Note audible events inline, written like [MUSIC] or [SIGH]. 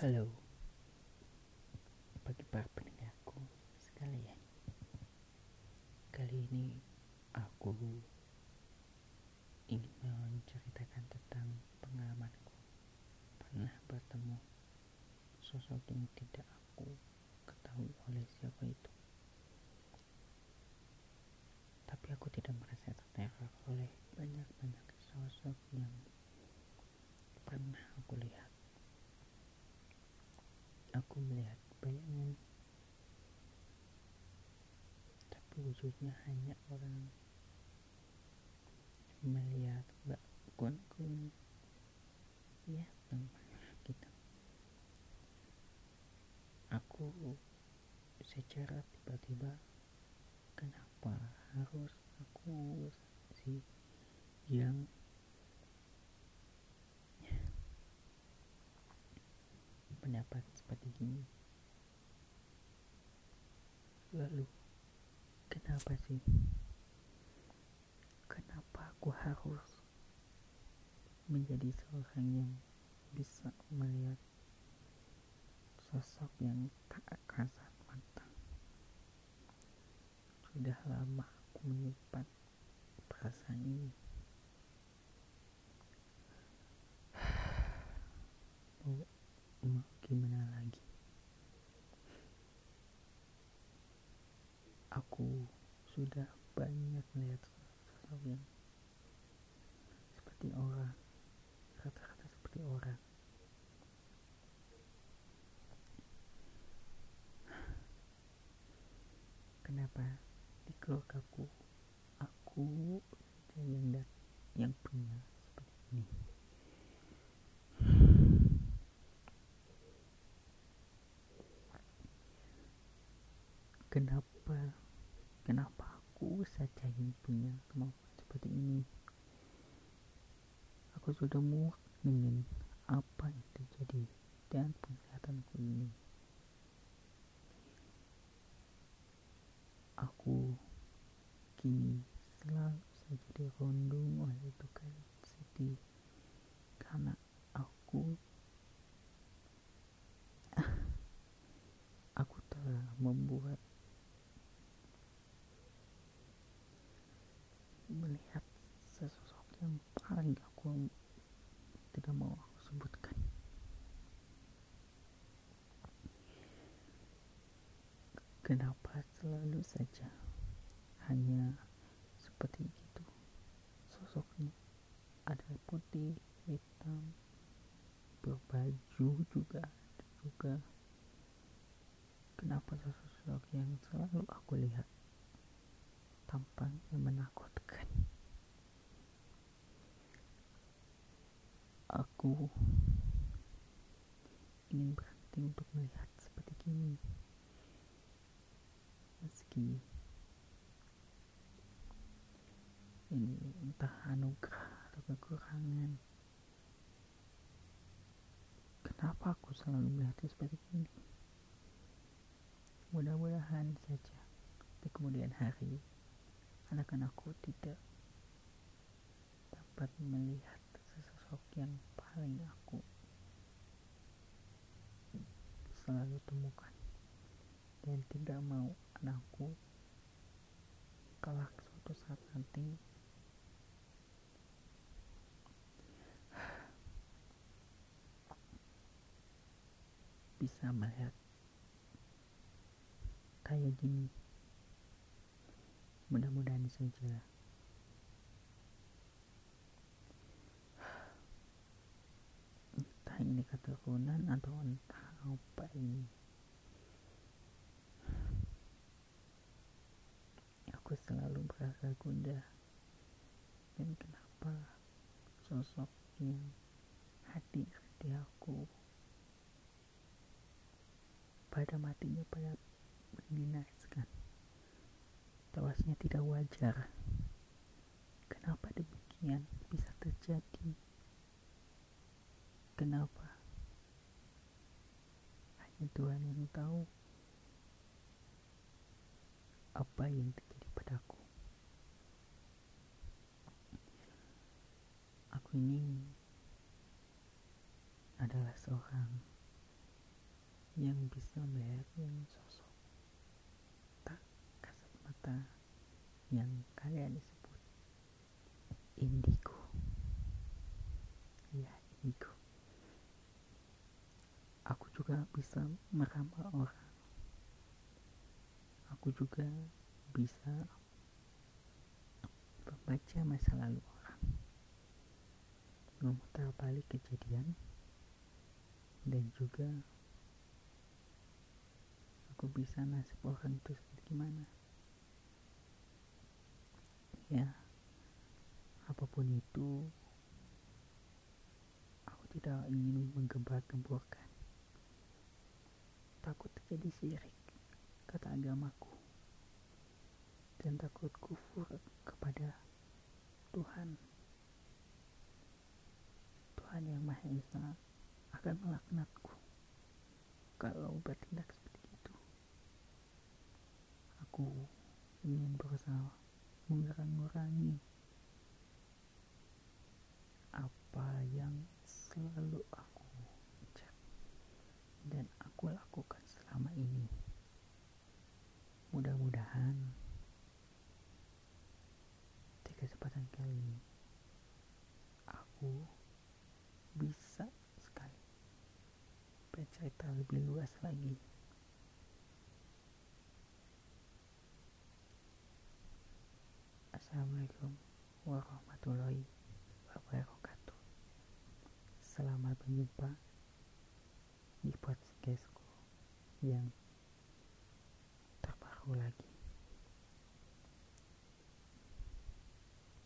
Halo. Bagi para pendengarku sekalian? Kali ini aku ingin menceritakan tentang pengalamanku. Pernah bertemu sosok yang tidak aku ketahui oleh siapa itu. Tapi aku tidak merasa terteror oleh banyak-banyak sosok yang pernah aku lihat Aku melihat bayangan, tapi wujudnya hanya orang melihat mbak kun-kun. Ya teman gitu. Aku secara tiba-tiba kenapa harus aku si yang pendapat seperti ini lalu kenapa sih? Kenapa aku harus menjadi seorang yang bisa melihat sosok yang tak kasat mata? Sudah lama aku menyimpan perasaan ini. [SIGHS] Mau gimana lagi? Aku sudah banyak melihat sosok yang seperti orang. Kata-kata seperti orang. Kenapa di keluargaku aku saja yang yang punya seperti ini? Kenapa punya kemampuan seperti ini. Aku sudah muak dengan apa yang terjadi dan penglihatanku ini. Aku kini selalu saja dirundung oleh duka sedih karena aku. [LAUGHS] Aku telah membuat melihat sesosok yang paling aku tidak mau aku sebutkan kenapa selalu saja hanya seperti itu sosoknya ada putih hitam berbaju juga juga kenapa sosok yang selalu aku lihat tampangnya menakutkan. Aku ingin berhenti untuk melihat seperti ini. Meski ini entah anugerah atau kekurangan. Kenapa aku selalu melihatnya seperti ini? Mudah-mudahan saja di kemudian hari anak-anakku tidak dapat melihat sesosok yang paling aku selalu temukan dan tidak mau anakku kelak suatu saat nanti bisa melihat kayak gini mudah-mudahan saja entah ini keturunan atau entah apa ini aku selalu berasa gundah dan kenapa sosok yang hadir di aku pada matinya pada mendinaskan tewasnya tidak wajar. Kenapa demikian bisa terjadi? Kenapa? Hanya Tuhan yang tahu apa yang terjadi padaku. Aku ini adalah seorang yang bisa melihat yang sosok tak kasat mata yang kalian sebut indigo. Ya indigo. Aku juga bisa meramal orang. Aku juga bisa membaca masa lalu orang. Memutar balik kejadian. Dan juga aku bisa nasib orang itu seperti gimana? Ya apa pun itu aku tidak ingin menggembur-gemburkan takut terjadi syirik kata agamaku. Dan takut kufur kepada Tuhan. Tuhan yang Maha Esa akan melaknatku kalau bertindak seperti itu. Aku ingin berusaha mengurangi apa yang selalu aku ucap dan aku lakukan selama ini mudah-mudahan di kesempatan kali ini aku bisa sekali bercerita lebih luas lagi Assalamualaikum warahmatullahi wabarakatuh. Selamat berjumpa di podcastku yang terbaru lagi.